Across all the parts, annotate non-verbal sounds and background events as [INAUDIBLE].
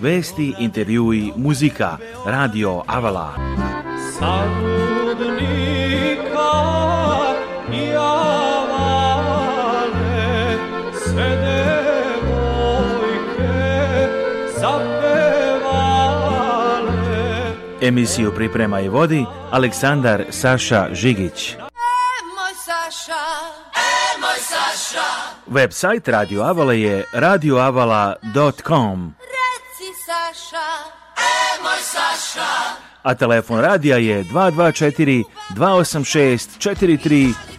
vesti, intervjui, muzika, radio Avala. Sadnika i Avale, sve devojke zapevale. Emisiju priprema i vodi Aleksandar Saša Žigić. E, e, moj Saša, Website Radio Avala je radioavala.com. Saša, e moj Saša. A telefon radija je 224 286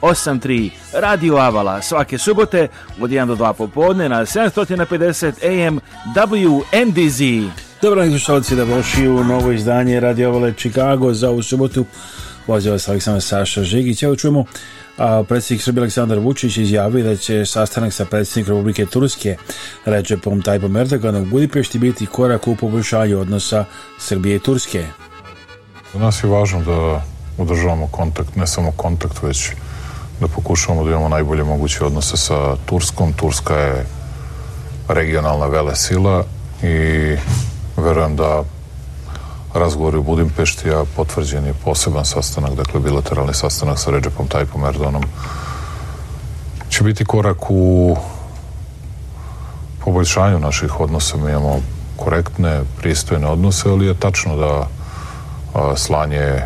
4383 Radio Avala svake subote od 1 do 2 popodne na 750 AM WNDZ. Dobro neki šalci da voši u novo izdanje Radio Avala Chicago za u subotu. Poziva vas Aleksandar Saša Žigić. Evo čujemo A predsjednik Srbije Aleksandar Vučić izjavio da će sastanak sa predsjednikom Republike Turske Recepom Tajpom Erdoganom u Budimpešti biti korak u poboljšanju odnosa Srbije i Turske. Za nas je važno da održavamo kontakt, ne samo kontakt, već da pokušavamo da imamo najbolje moguće odnose sa Turskom. Turska je regionalna vele sila i verujem da razgovori u Budimpešti, a potvrđen je poseban sastanak, dakle bilateralni sastanak sa Ređepom Tajpom Erdonom, će biti korak u poboljšanju naših odnosa. Mi imamo korektne, pristojne odnose, ali je tačno da a, slanje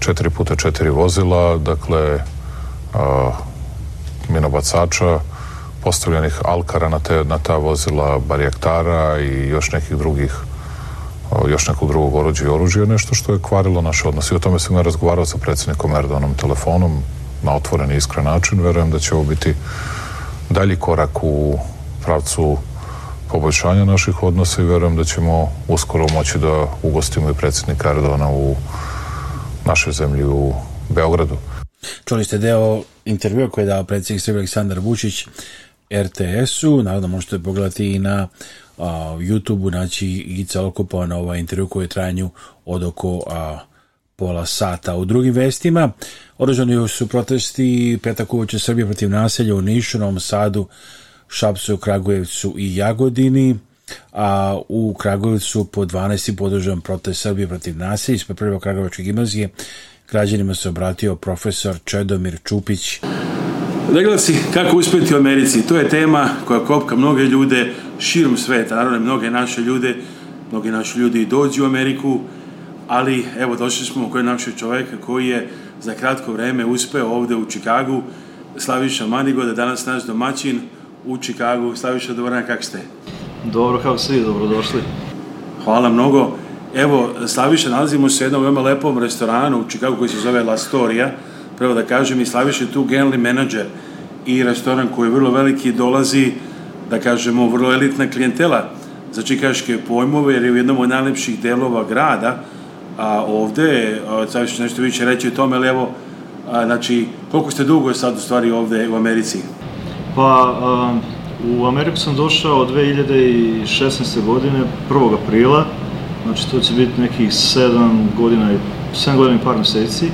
četiri puta četiri vozila, dakle a, minobacača, postavljenih alkara na, te, na ta vozila barjektara i još nekih drugih još nekog drugog oruđa i oružja je nešto što je kvarilo naše odnose. I o tome sam ja razgovarao sa predsjednikom Erdoganom telefonom na otvoren i iskren način. Verujem da će ovo biti dalji korak u pravcu poboljšanja naših odnosa i verujem da ćemo uskoro moći da ugostimo i predsjednika Erdogana u našoj zemlji u Beogradu. Čuli ste deo intervjua koji je dao predsjednik Srbije Aleksandar Vučić RTS-u, naravno možete pogledati i na a, YouTube-u naći i celokupan ovaj intervju koji je trajanju od oko a, pola sata. U drugim vestima održani su protesti petak uveče Srbije protiv naselja u Nišu, Novom Sadu, Šapcu, Kragujevcu i Jagodini a u Kragujevcu po 12. podržan protest Srbije protiv naselja ispred prve Kragujevačke gimnazije građanima se obratio profesor Čedomir Čupić. Reglavci, kako uspeti u Americi? To je tema koja kopka mnoge ljude, širom sveta. Naravno, mnoge naše ljude, mnogi naši ljudi dođu u Ameriku, ali evo došli smo kod našeg čovjeka koji je za kratko vrijeme uspeo ovdje u Čikagu, Slaviša Manigoda, danas naš domaćin u Čikagu. Slaviša, dobar dan, kak ste? Dobro, kao svi, dobrodošli. Hvala mnogo. Evo, Slaviša, nalazimo se u jednom veoma lepom restoranu u Čikagu koji se zove La Storia. Prvo da kažem, i Slaviša je tu generalni menadžer i restoran koji je vrlo veliki dolazi da kažemo, vrlo elitna klijentela za čikaške pojmove, jer je u jednom od najlepših delova grada, a ovde, sad ću nešto više reći o tome, ali evo, a, znači, koliko ste dugo je sad u stvari ovde u Americi? Pa, a, u Ameriku sam došao 2016. godine, 1. aprila, znači to će biti nekih 7 godina, 7 godina i par meseci,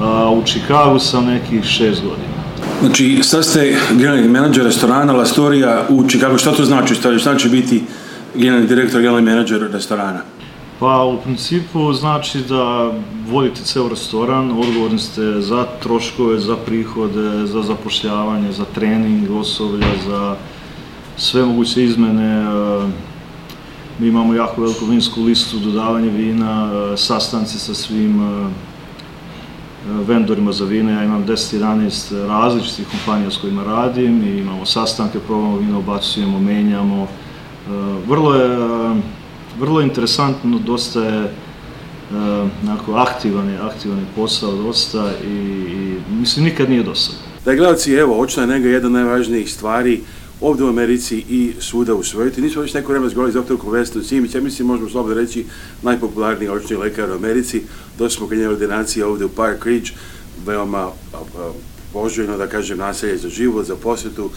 a u Čikagu sam nekih 6 godina. Znači, sad ste generalni menadžer restorana La Storia u Čikagu. Šta to znači? Šta znači biti generalni direktor, generalni menadžer restorana? Pa u principu znači da vodite ceo restoran, odgovorni ste za troškove, za prihode, za zapošljavanje, za trening osoblja, za sve moguće izmene. Mi imamo jako veliku vinsku listu, dodavanje vina, sastanci sa svim Eh, vendorima za vine, ja imam 10-11 različitih kompanija s kojima radim i imamo sastanke, probamo vino, obacujemo, menjamo. Eh, vrlo je, vrlo je interesantno, dosta je eh, onako, aktivan, je, aktivan je posao dosta i, i mislim nikad nije dosadno. Da je gledalci, evo, očito je nega jedna najvažnijih stvari ovde u Americi i svuda u svijetu. Nismo već neko vreme razgovarali s doktorkom Vesnom Simić, ja mislim možemo slobodno reći najpopularniji očni lekar u Americi. Došli smo kod njene ordinacije ovde u Park Ridge, veoma poželjno, da kažem, naselje za život, za posjetu,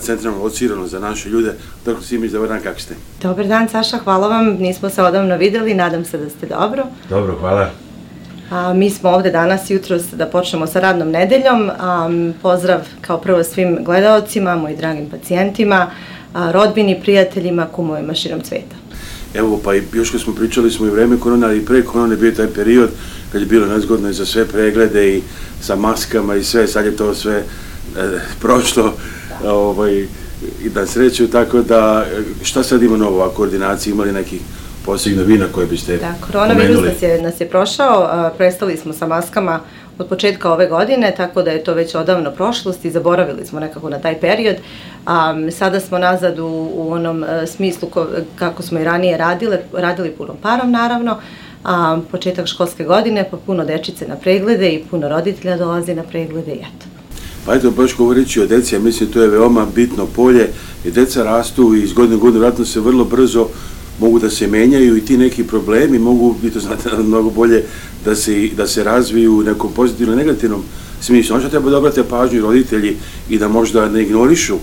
centralno locirano za naše ljude. Doktor Simić, dobar dan, kako ste? Dobar dan, Saša, hvala vam. Nismo se odavno videli, nadam se da ste dobro. Dobro, hvala mi smo ovde danas jutro da počnemo sa radnom nedeljom. pozdrav kao prvo svim gledalcima, mojim dragim pacijentima, rodbini, prijateljima, kumovima širom cveta. Evo, pa i još kad smo pričali smo i vreme korona, ali i pre korone bio taj period kad je bilo nezgodno i za sve preglede i sa maskama i sve, sad je to sve e, prošlo ovaj, i da sreću, tako da e, šta sad ima novo, a koordinacije imali nekih posebnih vina koje biste da, koronavirus pomenuli. Koronavirus nas, nas je prošao, prestali smo sa maskama od početka ove godine, tako da je to već odavno prošlost i zaboravili smo nekako na taj period. Um, sada smo nazad u, u onom e, smislu ko, kako smo i ranije radile, radili punom parom naravno, um, početak školske godine, pa puno dečice na preglede i puno roditelja dolazi na preglede i eto. Pa eto, baš govoreći o deci, ja mislim to je veoma bitno polje i deca rastu i iz godine u godinu vratno se vrlo brzo mogu da se menjaju i ti neki problemi mogu, vi to znate mnogo bolje, da se, da se razviju u nekom pozitivnom negativnom smislu. Ono što treba da obrate pažnju roditelji i da možda ne ignorišu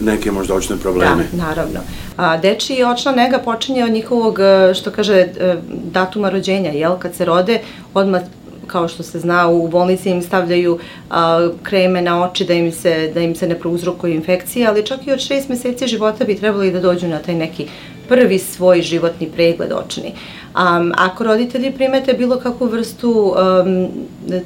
neke možda očne probleme. Da, naravno. A, deči očna nega počinje od njihovog, e, što kaže, e, datuma rođenja, jel? Kad se rode, odmah kao što se zna u bolnici im stavljaju a, kreme na oči da im se da im se ne prouzrokuje infekcija, ali čak i od 6 meseci života bi trebali da dođu na taj neki prvi svoj životni pregled očni. Um, ako roditelji primete bilo kakvu vrstu um,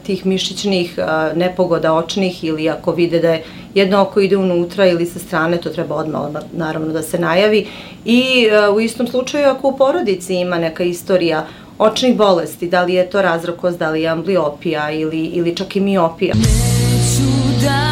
tih mišićnih uh, nepogoda očnih ili ako vide da je jedno oko ide unutra ili sa strane, to treba odmah, odmah naravno da se najavi. I uh, u istom slučaju ako u porodici ima neka istorija očnih bolesti, da li je to razrokost, da li je ambliopija ili, ili čak i miopija. Neću da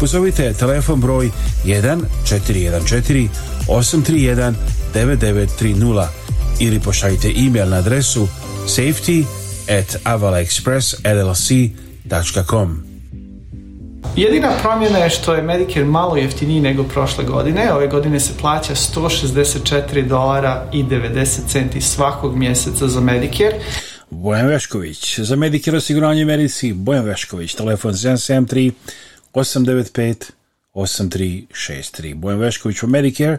pozovite telefon broj 1 414 831 9930 ili pošaljite e-mail na adresu safety at avalaexpressllc.com Jedina promjena je što je Medicare malo jeftiniji nego prošle godine. Ove godine se plaća 164 dolara i 90 centi svakog mjeseca za Medicare. Bojan Vešković, za Medicare osiguranje medici, Bojan Vešković, telefon 773 895 8363. Bojan Vešković for Medicare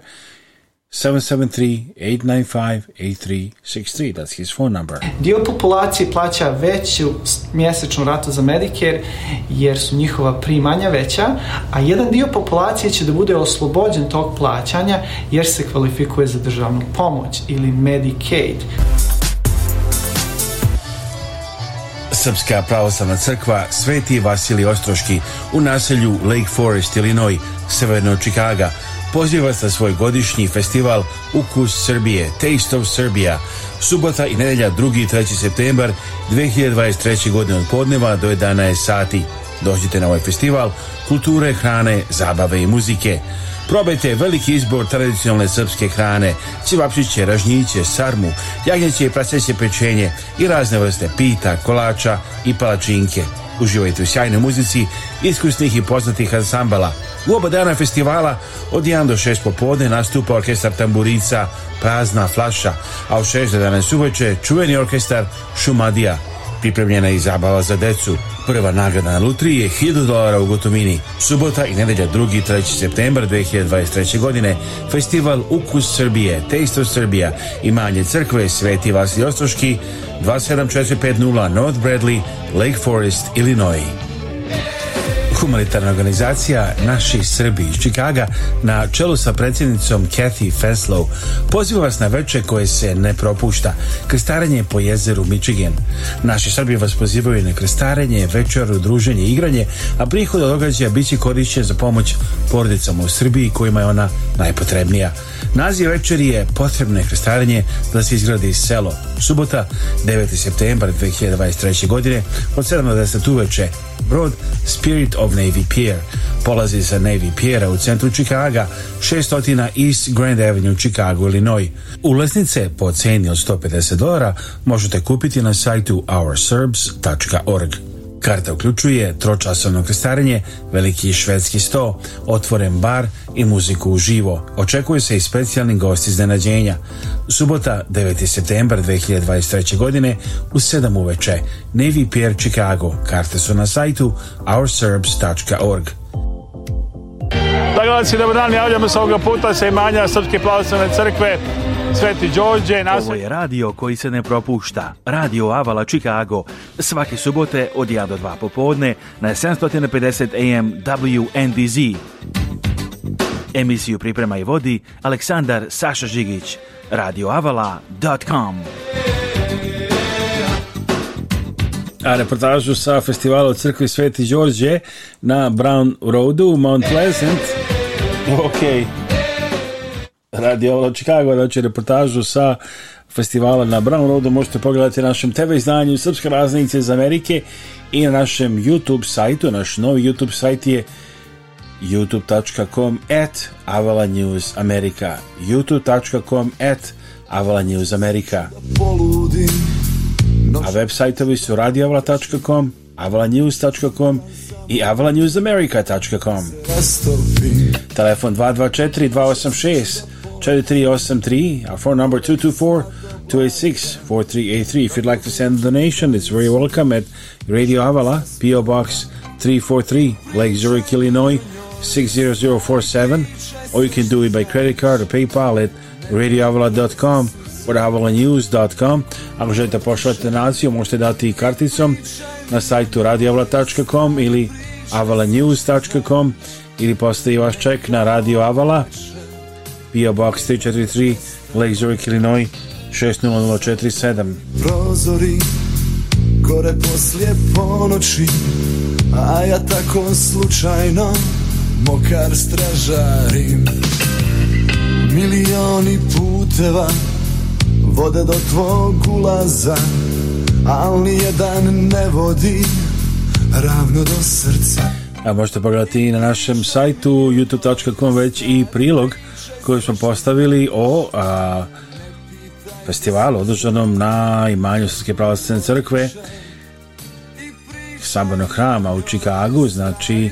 773-895-8363. That's his phone number. Dio populacije plaća veću mjesečnu ratu za Medicare jer su njihova primanja veća, a jedan dio populacije će da bude oslobođen tog plaćanja jer se kvalifikuje za državnu pomoć ili Medicaid. Srpska pravoslavna crkva Sveti Vasilij Ostroški u naselju Lake Forest, Illinois, severno od Čikaga, poziva sa svoj godišnji festival Ukus Srbije, Taste of Serbia, subota i nedelja 2. i 3. septembar 2023. godine od podneva do 11 sati. Dođite na ovaj festival kulture, hrane, zabave i muzike. Probajte veliki izbor tradicionalne srpske hrane, civapšiće, ražnjiće, sarmu, jagnjeće i praseće pečenje i razne vrste pita, kolača i palačinke. Uživajte u sjajnoj muzici iskusnih i poznatih ansambala. U oba dana festivala od 1 do 6 popodne nastupa orkestar tamburica Prazna flaša, a u 6 do 11 uveče čuveni orkestar Šumadija. Pripremljena je i zabava za decu. Prva nagrada na lutriji je 1000 dolara u gotovini. Subota i nedelja 2. i 3. septembar 2023. godine festival Ukus Srbije, Taste of Srbija i manje crkve Sveti Vasilij Ostroški 27450 North Bradley, Lake Forest, Illinois humanitarna organizacija Naši Srbi iz Čikaga na čelu sa predsjednicom Kathy Feslow poziva vas na veče koje se ne propušta, krestarenje po jezeru Michigan. Naši Srbi vas pozivaju na krestarenje, večeru, druženje, igranje, a prihod od događaja bit će korišćen za pomoć porodicama u Srbiji kojima je ona najpotrebnija. Naziv večeri je Potrebno je krestarenje da se izgradi selo. Subota, 9. septembar 2023. godine, od 7 uveče, brod Spirit of Navy Pier. Polazi sa Navy Piera u centru Čikaga, 600 East Grand Avenue Chicago, Čikagu, Illinois. Ulaznice po ceni od 150 dolara možete kupiti na sajtu ourserbs.org. Karta uključuje tročasovno krestarenje, veliki švedski sto, otvoren bar i muziku uživo. Očekuju se i specijalni gosti iznenađenja. Subota, 9. septembar 2023. godine u 7 uveče, Navy Pier Chicago. Karte su na sajtu ourserbs.org. Da, gledajci, dobar dan, javljamo se ovoga puta sa imanja Srpske pravoslavne crkve Sveti Đorđe. Nas... Ovo je radio koji se ne propušta. Radio Avala Chicago. Svake subote od 1 do 2 popodne na 750 AM WNDZ. Emisiju priprema i vodi Aleksandar Saša Žigić. radioavala.com a reportažu sa festivala u crkvi Sveti Đorđe na Brown Roadu u Mount Pleasant. Ok. Radio Chicago, znači reportažu sa festivala na Brown Roadu možete pogledati na našem TV izdanju Srpske raznice iz Amerike i na našem YouTube sajtu. Naš novi YouTube sajt je youtube.com at Avala youtube.com at Avala a web sajtovi su radioavala.com avalanews.com i avalanewsamerica.com Telefon 224 286 4383, our phone number 224-286-4383. If you'd like to send a donation, it's very welcome at Radio Avala, P.O. Box 343, Lake Zurich, Illinois 60047. Or you can do it by credit card or PayPal at radioavala.com or avalanews.com. Ako želite pošljati donaciju, možete dati i karticom na sajtu radioavala.com ili avalanews.com ili postoji vaš ček na Radio Avala P.O. Box 343 Lake Zurich, Illinois 60047 Prozori gore poslije ponoći A ja tako slučajno mokar stražarim Milioni puteva vode do tvog ulaza Al nijedan ne vodi ravno do srca a možete pogledati i na našem sajtu youtube.com već i prilog koju smo postavili o a, festivalu održanom na imanju Srpske pravostane crkve Sabano hrama u Čikagu, znači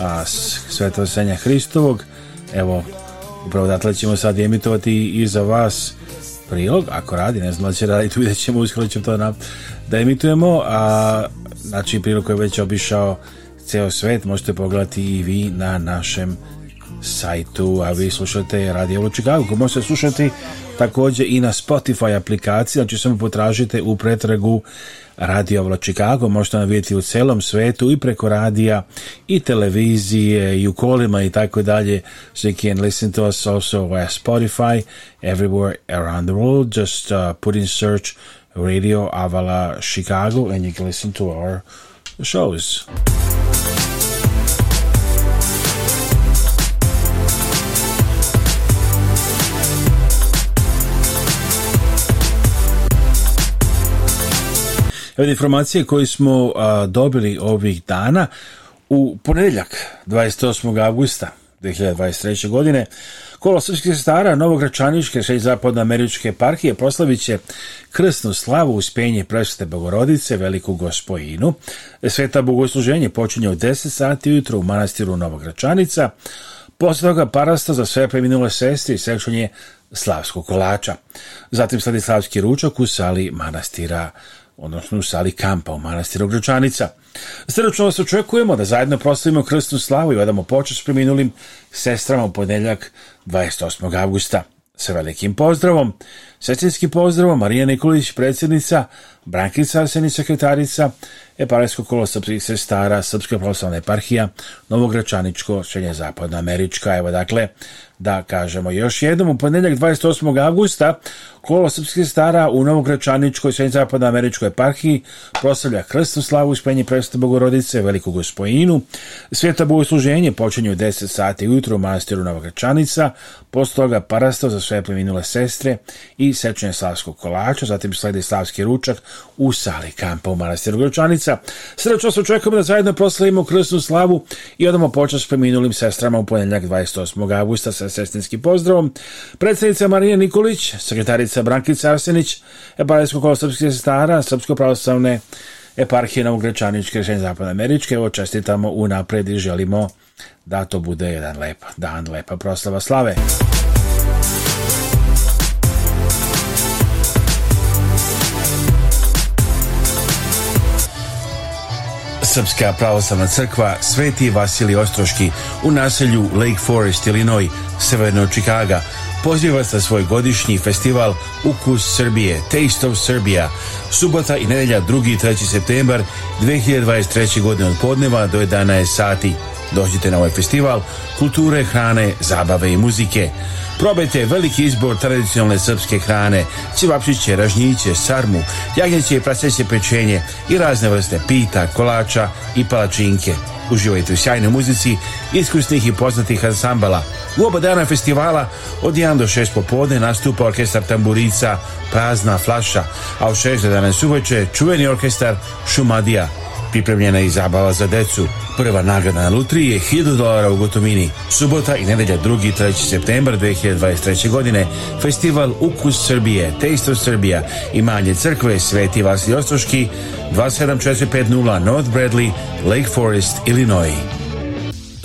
a, Sveto Senja Hristovog. Evo, upravo odatle ćemo sad emitovati i za vas prilog, ako radi, ne znam da će raditi, [LAUGHS] vidjet ćemo, uskoro ćemo to na, da emitujemo, a znači prilog koji je već obišao ceo svet, možete pogledati i vi na našem sajtu, a vi slušate Radio Ovo Čikago, možete slušati takođe i na Spotify aplikaciji, znači samo potražite u pretragu Radio Ovo Čikago, možete nam vidjeti u celom svetu i preko radija i televizije i u kolima i tako dalje, so you can listen to us also via Spotify everywhere around the world, just uh, put in search Radio Avala Chicago and you can listen to our shows. Evo da informacije koje smo a, dobili ovih dana. U ponedeljak 28. augusta 2023. godine Kolo srpskih stara Novogračaničke še zapadnoameričke parkije proslavit će krsnu slavu uspenje prešete Bogorodice, Veliku gospojinu. Sveta bogosluženje počinje u 10 sati ujutro u manastiru Novogračanica, Posle toga parasta za sve preminule sestre i sekšanje slavskog kolača. Zatim sledi slavski ručak u sali manastira odnosno u sali kampa u manastiru Gračanica. Srdečno vas očekujemo da zajedno proslavimo krstnu slavu i odamo počest preminulim sestrama u ponedeljak 28. augusta. Sa velikim pozdravom, sestinski pozdravom, Marija Nikolić, predsjednica, Brankica Arsenis, sekretarica, Eparajsko kolo srpskih sestara, Srpska pravoslavna eparhija, Novogračaničko, Šenje Zapadna Američka. Evo dakle, da kažemo još jednom, u ponedjeljak 28. augusta Kolo srpskih stara u Novogrečaničkoj srednji zapadnoj američkoj eparhiji proslavlja krstnu slavu ispenje predstavu Bogorodice Veliku Gospojinu. Svijeta bogosluženje počinje u 10 sati ujutro u manastiru Novogrečanica, posle toga parastav za sve preminule sestre i sečenje slavskog kolača, zatim sledi slavski ručak u sali kampa u manastiru Grečanica. Srećno se očekujemo da zajedno proslavimo krstnu slavu i odamo počas preminulim sestrama u ponedjeljak 28. augusta sa sestrinskim pozdravom. Predstavnica Marija Nikolić, sekretarica Brankica, Brankica Arsenić, Eparajsko kolo srpskih sestara, Srpsko pravoslavne eparhije na Ugrečanić, Krešenje Zapadne Američke. Evo čestitamo unapred i želimo da to bude jedan lep dan, lepa proslava slave. Srpska pravoslavna crkva Sveti Vasilij Ostroški u naselju Lake Forest, Illinois, severno Čikaga, poziva se svoj godišnji festival Ukus Srbije, Taste of Serbia, subota i nedelja 2. i 3. septembar 2023. godine od podneva do 11 sati. Dođite na ovaj festival kulture, hrane, zabave i muzike. Probajte veliki izbor tradicionalne srpske hrane, civapšiće, ražnjiće, sarmu, jagnjeće i praseće pečenje i razne vrste pita, kolača i palačinke. Uživajte u sjajnoj muzici iskusnih i poznatih ansambala. U oba dana festivala od 1 do 6 popodne nastupa orkestar tamburica Prazna flaša, a u 6 do 11 uveče čuveni orkestar Šumadija. Pripremljena je i zabava za decu. Prva nagrada na lutriji je 1000 dolara u gotovini. Subota i nedelja 2. i 3. septembar 2023. godine festival Ukus Srbije, Taste of Srbija i manje crkve Sveti Vasilij Ostroški 27450 North Bradley, Lake Forest, Illinois.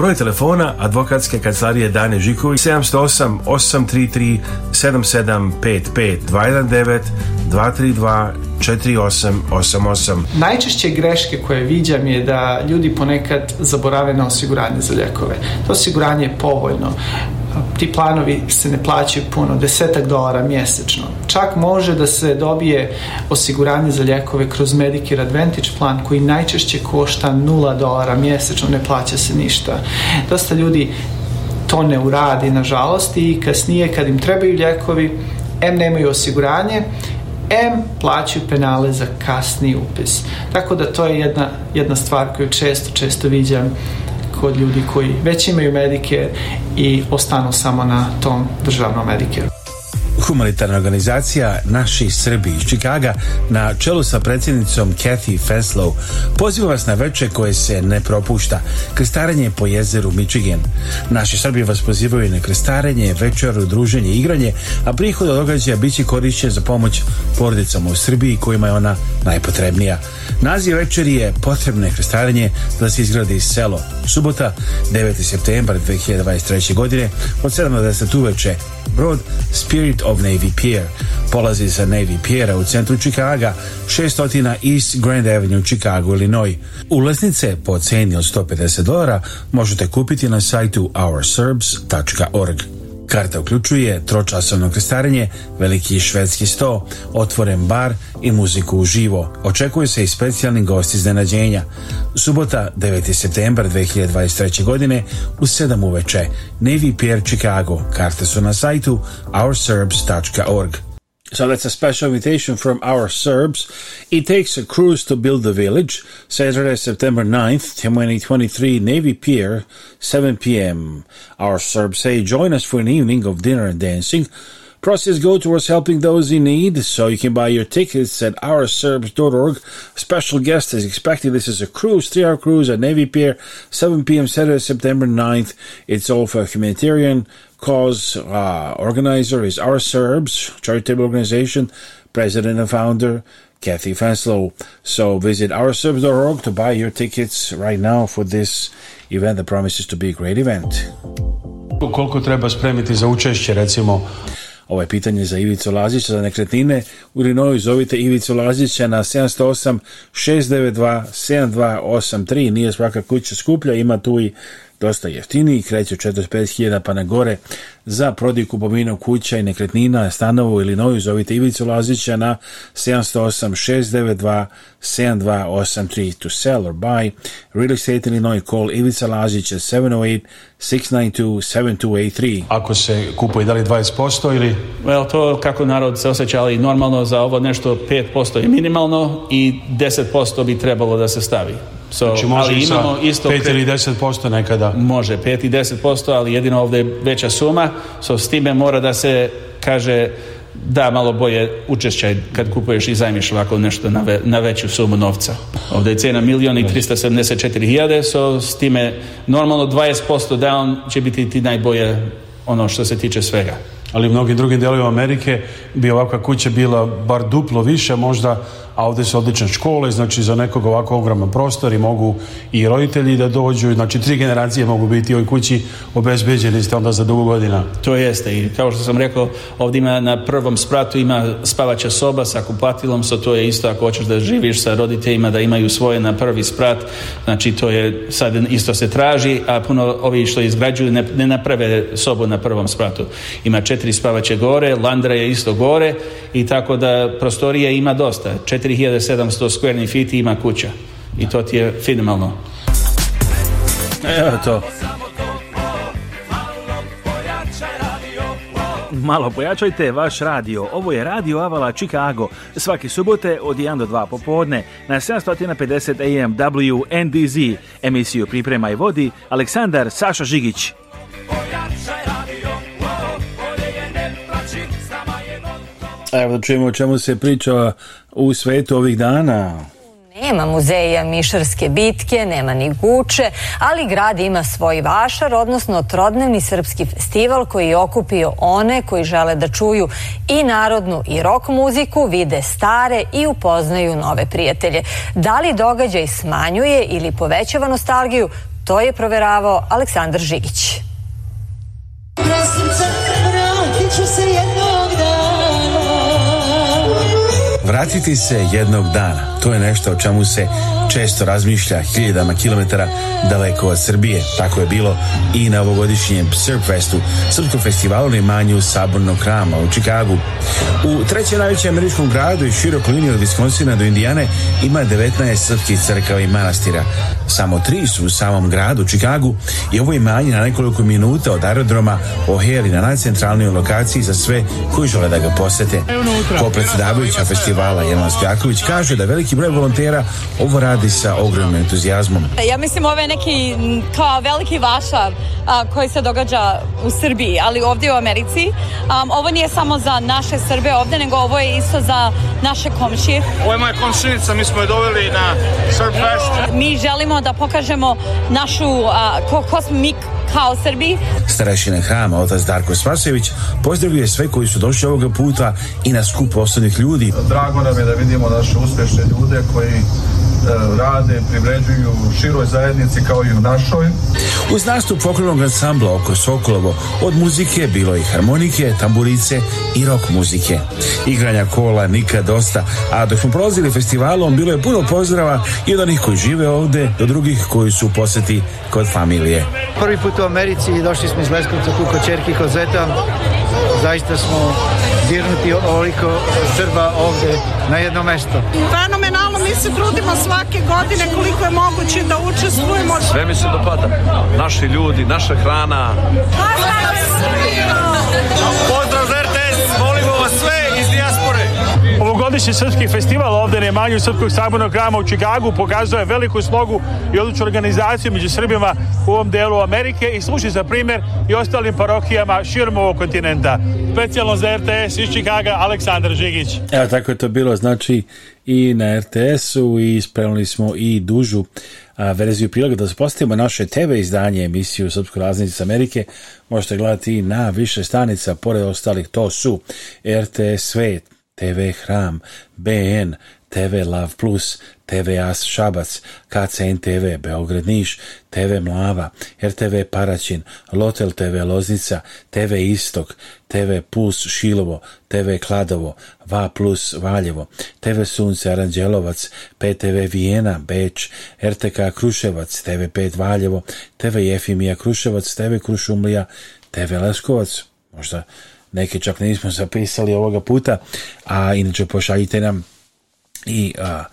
Broj telefona advokatske kancelarije Dane Žiković 708 833 7755 219 232 4888. Najčešće greške koje viđam je da ljudi ponekad zaborave na osiguranje za ljekove. To osiguranje je povoljno ti planovi se ne plaćaju puno, desetak dolara mjesečno. Čak može da se dobije osiguranje za ljekove kroz Medicare Advantage plan koji najčešće košta 0 dolara mjesečno, ne plaća se ništa. Dosta ljudi to ne uradi, nažalost, i kasnije kad im trebaju ljekovi, M nemaju osiguranje, M plaćaju penale za kasni upis. Tako da to je jedna, jedna stvar koju često, često viđam kod ljudi koji već imaju Medicare i ostanu samo na tom državnom Medicare humanitarna organizacija Naši Srbi iz Čikaga na čelu sa predsjednicom Kathy Feslow poziva vas na veče koje se ne propušta, krestarenje po jezeru Michigan. Naši Srbi vas pozivaju na krestarenje, večeru, druženje, igranje, a prihod od događaja bit će korišćen za pomoć porodicama u Srbiji kojima je ona najpotrebnija. Naziv večeri je potrebne je krestarenje da se izgradi selo. Subota, 9. septembar 2023. godine od 7 10 uveče Brod Spirit of Navy Pier polazi sa Navy Piera u centru Čikaga, 600 East Grand Avenue Chicago, Illinois. Ulaznice po ceni od 150 dolara možete kupiti na sajtu ourserbs.org. Karta uključuje tročasovno krestarenje, veliki švedski sto, otvoren bar i muziku uživo. Očekuju se i specijalni gosti iznenađenja. Subota, 9. septembar 2023. godine u 7 uveče, Navy Pier Chicago. Karte su na sajtu ourserbs.org. So that's a special invitation from our Serbs. It takes a cruise to build the village. Saturday, September 9th, 2023, Navy Pier, 7 p.m. Our Serbs say, join us for an evening of dinner and dancing. Proceeds go towards helping those in need, so you can buy your tickets at ourserbs.org. Special guest is expected. This is a cruise, three-hour cruise at Navy Pier, 7 p.m. Saturday, September 9th. It's all for humanitarian cause uh, organizer is Our Serbs, charitable organization, president and founder, Kathy Fenslow. So visit ourserbs.org to buy your tickets right now for this event that promises to be a great event. Koliko treba spremiti za učešće, recimo? Ovo je pitanje za Ivicu Lazića za nekretnine. U Rinoju zovite Ivicu Lazića na 708 692 7283. Nije svaka kuća skuplja, ima tu i dosta jeftiniji, kreće od 45.000 pa na gore za prodaj kupovinu kuća i nekretnina, stanovu ili noju, zovite Ivicu Lazića na 708 692 7283 to sell or buy real estate Illinois call Ivica Lazić 708 692-7283. Ako se kupuje da li 20% ili? Well, to kako narod se osjeća, ali normalno za ovo nešto 5% je minimalno i 10% bi trebalo da se stavi. So, znači može ali imamo isto 5 ili 10% nekada. Može, 5 i 10%, ali jedino ovdje je veća suma. So, s time mora da se kaže da malo boje učešćaj kad kupuješ i zajmiš ovako nešto na, ve, na veću sumu novca. Ovde je cena milijon i 374 hiljade, so s time normalno 20% down će biti ti najbolje ono što se tiče svega. Ali u mnogim drugim delovima Amerike bi ovakva kuća bila bar duplo više, možda a ovde su odlične škole, znači za nekog ovako ogroman prostor i mogu i roditelji da dođu, znači tri generacije mogu biti u ovoj kući obezbeđeni ste onda za dugo godina. To jeste i kao što sam rekao, ovde ima na prvom spratu ima spavaća soba sa kupatilom, so to je isto ako hoćeš da živiš sa roditeljima da imaju svoje na prvi sprat, znači to je sad isto se traži, a puno ovi što izgrađuju ne, ne naprave sobu na prvom spratu. Ima četiri spavaće gore, landra je isto gore i tako da prostorije ima dosta. Četiri 3700 square feet ima kuća. I to ti je fenomenalno. Evo to. Malo pojačajte vaš radio. Ovo je Radio Avala Chicago. Svake subote od 1 do 2 popodne na 750 AM WNDZ. Emisiju Priprema i vodi Aleksandar Saša Žigić. Evo da čujemo o čemu se priča u svetu ovih dana? Nema muzeja Mišarske bitke, nema ni Guče, ali grad ima svoj vašar, odnosno trodnevni srpski festival koji je okupio one koji žele da čuju i narodnu i rock muziku, vide stare i upoznaju nove prijatelje. Da li događaj smanjuje ili povećava nostalgiju, to je proveravao Aleksandar Žigić. Prosim, crkva, se jedno Vratiti se jednog dana, to je nešto o čemu se često razmišlja hiljadama kilometara daleko od Srbije. Tako je bilo i na ovogodišnjem Surfestu, srpskom festivalu na imanju Sabornog hrama u Čikagu. U trećem najvećem američkom gradu i širokoj liniji od Viskonsina do Indijane ima 19 srpskih crkava i manastira. Samo tri su u samom gradu Čikagu i ovo imanje na nekoliko minuta od aerodroma O'Hare na najcentralnijoj lokaciji za sve koji žele da ga posete. Ko predsedavajuća festivala Jelena Stojaković kaže da veliki broj volontera ovo radi radi sa ogromnim entuzijazmom. E, ja mislim ovo je neki kao veliki vašar a, koji se događa u Srbiji, ali ovdje u Americi. A, ovo nije samo za naše Srbe ovdje, nego ovo je isto za naše komšije. Ovo je moja komšinica, mi smo je doveli na Srbfest. Mi želimo da pokažemo našu, a, ko, ko smo mi kao Srbi. Starešina Hrama, otac Darko Spasović, pozdravio je sve koji su došli ovoga puta i na skup osnovnih ljudi. Drago nam je da vidimo naše uspešne ljude koji E, rade, privređuju široj zajednici kao i u našoj. Uz nastup folklornog ansambla oko Sokolovo od muzike bilo i harmonike, tamburice i rock muzike. Igranja kola nikad dosta, a dok smo prolazili festivalom bilo je puno pozdrava i od onih koji žive ovde do drugih koji su u poseti kod familije. Prvi put u Americi došli smo iz Leskovca tu kod Čerki Kozeta. Zaista smo dirnuti ovoliko Srba ovde na jedno mesto. Stvarno mi se trudimo svake godine koliko je moguće da učestvujemo. Sve mi se dopada. Naši ljudi, naša hrana. Pozdrav Srbijo! Pozdrav za RTS! Volimo vas sve iz dijaspore! Ovogodišnji srpski festival ovde na Emanju Srpskog sabornog grama u Čikagu pokazuje veliku slogu i odličnu organizaciju među Srbima u ovom delu Amerike i služi za primer i ostalim parohijama širom ovog kontinenta. Specijalno za RTS iz Čikaga, Aleksandar Žigić. Evo tako je to bilo, znači i na RTS-u i spremili smo i dužu a, verziju priloga da zapostavimo naše TV izdanje emisiju Srpsko raznice Amerike možete gledati na više stanica pored ostalih to su RTS Svet TV Hram, BN, TV Love Plus, TV As Šabac, KCN TV Beograd Niš, TV Mlava, RTV Paraćin, Lotel TV Loznica, TV Istok, TV Plus Šilovo, TV Kladovo, Va Plus Valjevo, TV Sunce Aranđelovac, PTV Vijena, Beč, RTK Kruševac, TV 5 Valjevo, TV Jefimija Kruševac, TV Krušumlija, TV Leskovac, možda neke čak nismo zapisali ovoga puta, a inače pošaljite nam i a,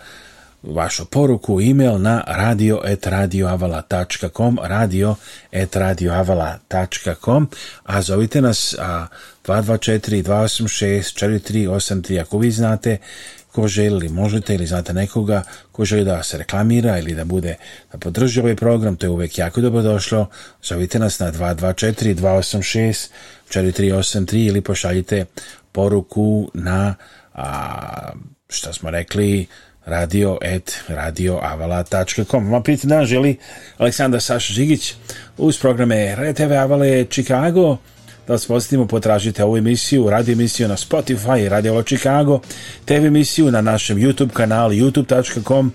vašu poruku, e-mail na radio.radioavala.com radio.radioavala.com a zovite nas a, 224 286 4383 ako vi znate ko želi, možete ili znate nekoga ko želi da se reklamira ili da bude da podrži ovaj program, to je uvek jako dobro došlo. Zovite nas na 224 286 4383 ili pošaljite poruku na a, šta smo rekli radio at radioavala.com Ma piti dan želi Aleksandar Saša Žigić uz programe RTV Avale Chicago Da vas podsjetimo, potražite ovu emisiju, radi emisiju na Spotify i Radio Chicago, TV emisiju na našem YouTube kanalu youtube.com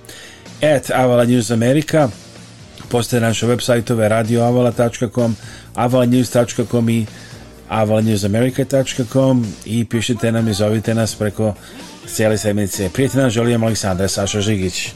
at Avala News America, postoje naše web sajtove radioavala.com, avalanews.com i avalanewsamerica.com i pišite nam i zovite nas preko cijele sedmice. Prijatelj nam želim Aleksandra Saša Žigić.